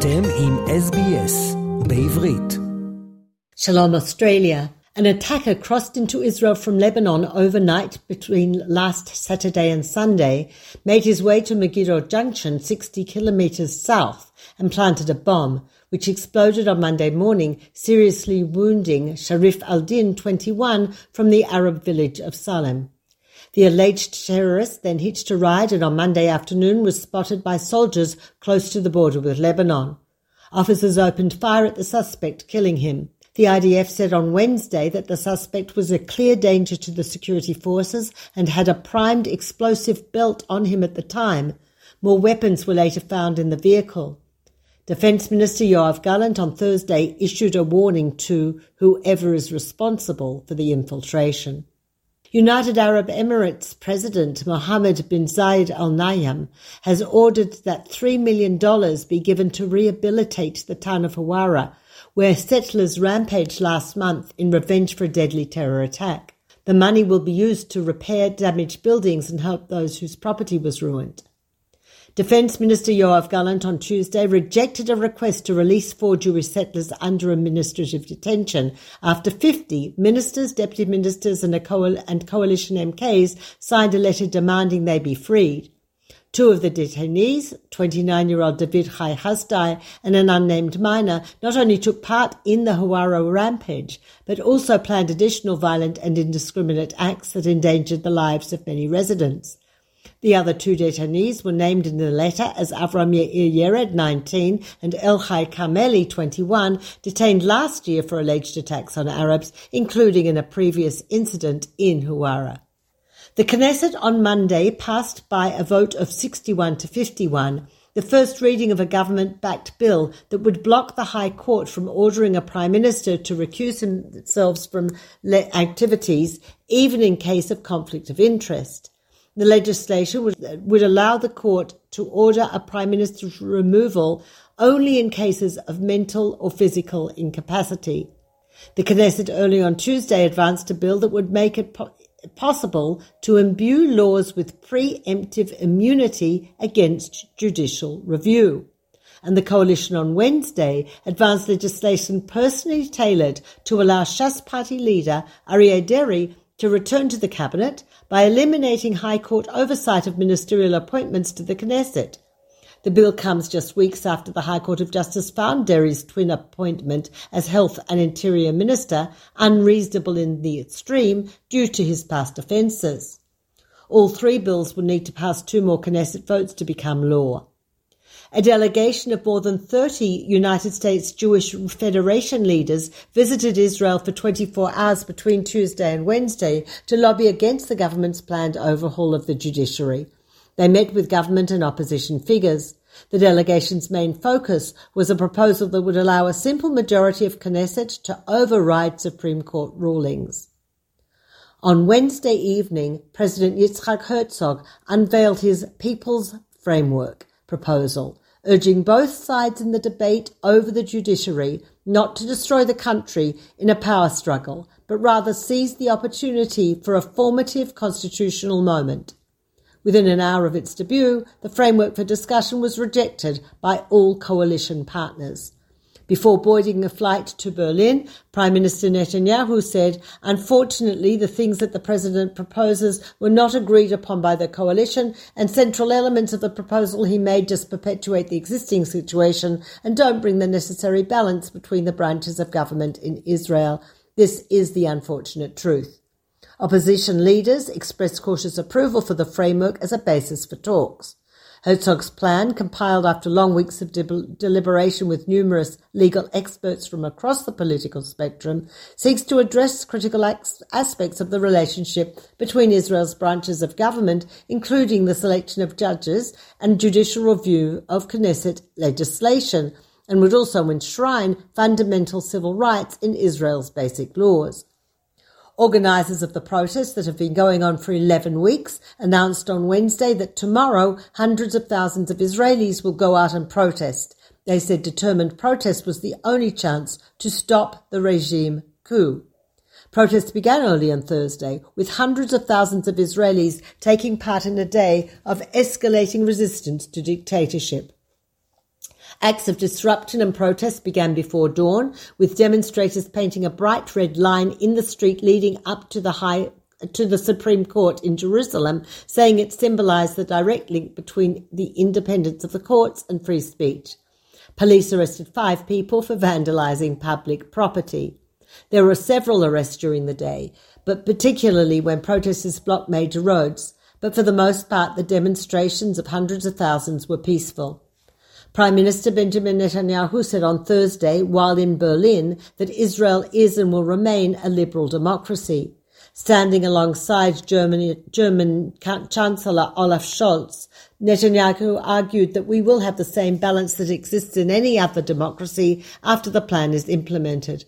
אתם עם SBS בעברית. Shalom Australia. An attacker crossed into Israel from Lebanon overnight between last Saturday and Sunday, made his way to Megiddo Junction 60 kilometers south and planted a bomb, which exploded on Monday morning, seriously wounding Sharif al-Din, 21, from the Arab village of Salem. The alleged terrorist then hitched a ride and on Monday afternoon was spotted by soldiers close to the border with Lebanon. Officers opened fire at the suspect, killing him. The IDF said on Wednesday that the suspect was a clear danger to the security forces and had a primed explosive belt on him at the time. More weapons were later found in the vehicle. Defence Minister Yoav Gallant on Thursday issued a warning to whoever is responsible for the infiltration. United Arab Emirates President Mohammed bin Zayed Al Nahyan has ordered that $3 million be given to rehabilitate the town of Hawara, where settlers rampaged last month in revenge for a deadly terror attack. The money will be used to repair damaged buildings and help those whose property was ruined. Defence Minister Yoav Gallant on Tuesday rejected a request to release four Jewish settlers under administrative detention after 50 ministers, deputy ministers, and, coal- and coalition MKs signed a letter demanding they be freed. Two of the detainees, 29 year old David Chai Hasdai and an unnamed minor, not only took part in the Hawara rampage, but also planned additional violent and indiscriminate acts that endangered the lives of many residents. The other two detainees were named in the letter as Avram Yered, 19, and Elchai Kameli, 21, detained last year for alleged attacks on Arabs, including in a previous incident in Huwara. The Knesset on Monday passed by a vote of 61 to 51 the first reading of a government backed bill that would block the High Court from ordering a Prime Minister to recuse themselves from activities, even in case of conflict of interest. The legislation would, would allow the court to order a prime minister's removal only in cases of mental or physical incapacity. The Knesset early on Tuesday advanced a bill that would make it po- possible to imbue laws with preemptive immunity against judicial review. And the coalition on Wednesday advanced legislation personally tailored to allow Shas party leader Aryeh Deri to return to the cabinet by eliminating High Court oversight of ministerial appointments to the Knesset. The bill comes just weeks after the High Court of Justice found Deri's twin appointment as Health and Interior Minister unreasonable in the extreme due to his past offences. All three bills will need to pass two more Knesset votes to become law. A delegation of more than 30 United States Jewish Federation leaders visited Israel for 24 hours between Tuesday and Wednesday to lobby against the government's planned overhaul of the judiciary. They met with government and opposition figures. The delegation's main focus was a proposal that would allow a simple majority of Knesset to override Supreme Court rulings. On Wednesday evening, President Yitzhak Herzog unveiled his People's Framework proposal, urging both sides in the debate over the judiciary not to destroy the country in a power struggle, but rather seize the opportunity for a formative constitutional moment. Within an hour of its debut, the framework for discussion was rejected by all coalition partners. Before boarding a flight to Berlin, Prime Minister Netanyahu said, Unfortunately, the things that the President proposes were not agreed upon by the coalition, and central elements of the proposal he made just perpetuate the existing situation and don't bring the necessary balance between the branches of government in Israel. This is the unfortunate truth. Opposition leaders expressed cautious approval for the framework as a basis for talks. Herzog's plan, compiled after long weeks of de- deliberation with numerous legal experts from across the political spectrum, seeks to address critical aspects of the relationship between Israel's branches of government, including the selection of judges and judicial review of Knesset legislation, and would also enshrine fundamental civil rights in Israel's basic laws. Organisers of the protests that have been going on for 11 weeks announced on Wednesday that tomorrow hundreds of thousands of Israelis will go out and protest. They said determined protest was the only chance to stop the regime coup. Protests began early on Thursday, with hundreds of thousands of Israelis taking part in a day of escalating resistance to dictatorship. Acts of disruption and protest began before dawn, with demonstrators painting a bright red line in the street leading up to the high to the Supreme Court in Jerusalem, saying it symbolized the direct link between the independence of the courts and free speech. Police arrested five people for vandalizing public property. There were several arrests during the day, but particularly when protesters blocked major roads. But for the most part, the demonstrations of hundreds of thousands were peaceful. Prime Minister Benjamin Netanyahu said on Thursday, while in Berlin, that Israel is and will remain a liberal democracy. Standing alongside Germany, German Chancellor Olaf Scholz, Netanyahu argued that we will have the same balance that exists in any other democracy after the plan is implemented.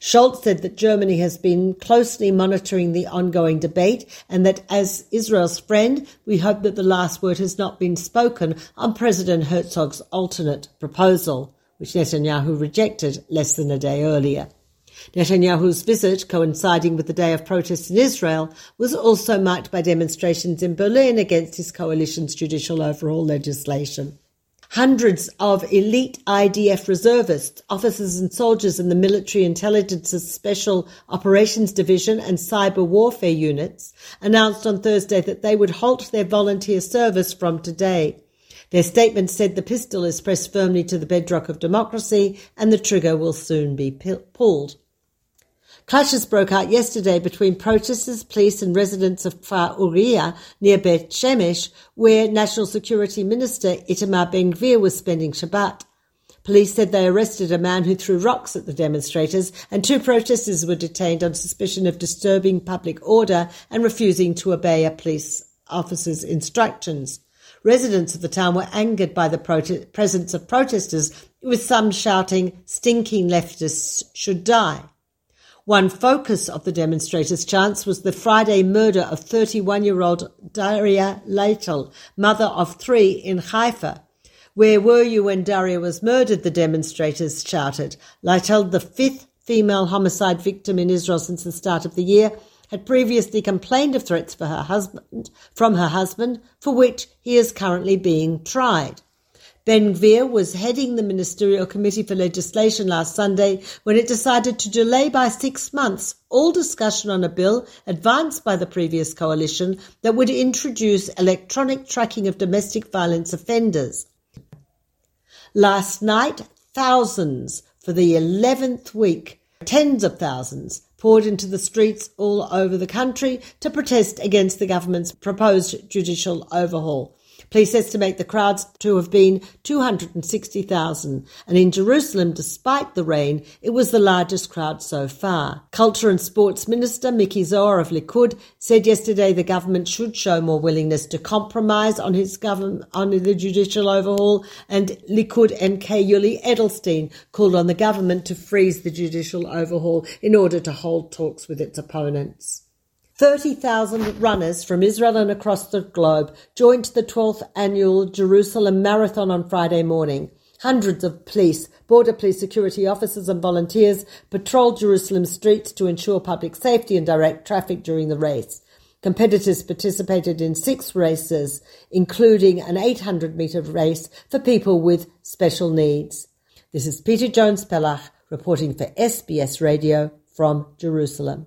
Scholz said that Germany has been closely monitoring the ongoing debate and that as Israel's friend, we hope that the last word has not been spoken on President Herzog's alternate proposal, which Netanyahu rejected less than a day earlier. Netanyahu's visit, coinciding with the day of protest in Israel, was also marked by demonstrations in Berlin against his coalition's judicial overhaul legislation. Hundreds of elite IDF reservists, officers and soldiers in the Military Intelligence's Special Operations Division and Cyber Warfare Units announced on Thursday that they would halt their volunteer service from today. Their statement said the pistol is pressed firmly to the bedrock of democracy and the trigger will soon be pulled. Clashes broke out yesterday between protesters, police, and residents of Kfar Uriah near Beit Shemesh, where National Security Minister Itamar Ben Gvir was spending Shabbat. Police said they arrested a man who threw rocks at the demonstrators, and two protesters were detained on suspicion of disturbing public order and refusing to obey a police officer's instructions. Residents of the town were angered by the prote- presence of protesters, with some shouting, stinking leftists should die. One focus of the demonstrators' chants was the Friday murder of 31 year old Daria Leitel, mother of three in Haifa. Where were you when Daria was murdered? The demonstrators shouted. Leitel, the fifth female homicide victim in Israel since the start of the year, had previously complained of threats for her husband, from her husband, for which he is currently being tried. Ben Gvir was heading the Ministerial Committee for Legislation last Sunday when it decided to delay by six months all discussion on a bill advanced by the previous coalition that would introduce electronic tracking of domestic violence offenders. Last night, thousands for the 11th week, tens of thousands, poured into the streets all over the country to protest against the government's proposed judicial overhaul. Police estimate the crowds to have been 260,000, and in Jerusalem, despite the rain, it was the largest crowd so far. Culture and Sports Minister Miki Zohar of Likud said yesterday the government should show more willingness to compromise on his government on the judicial overhaul, and Likud MK Yuli Edelstein called on the government to freeze the judicial overhaul in order to hold talks with its opponents. 30,000 runners from Israel and across the globe joined the 12th annual Jerusalem Marathon on Friday morning. Hundreds of police, border police security officers and volunteers patrolled Jerusalem streets to ensure public safety and direct traffic during the race. Competitors participated in six races, including an 800 metre race for people with special needs. This is Peta Jones Pellach reporting for SBS Radio from Jerusalem.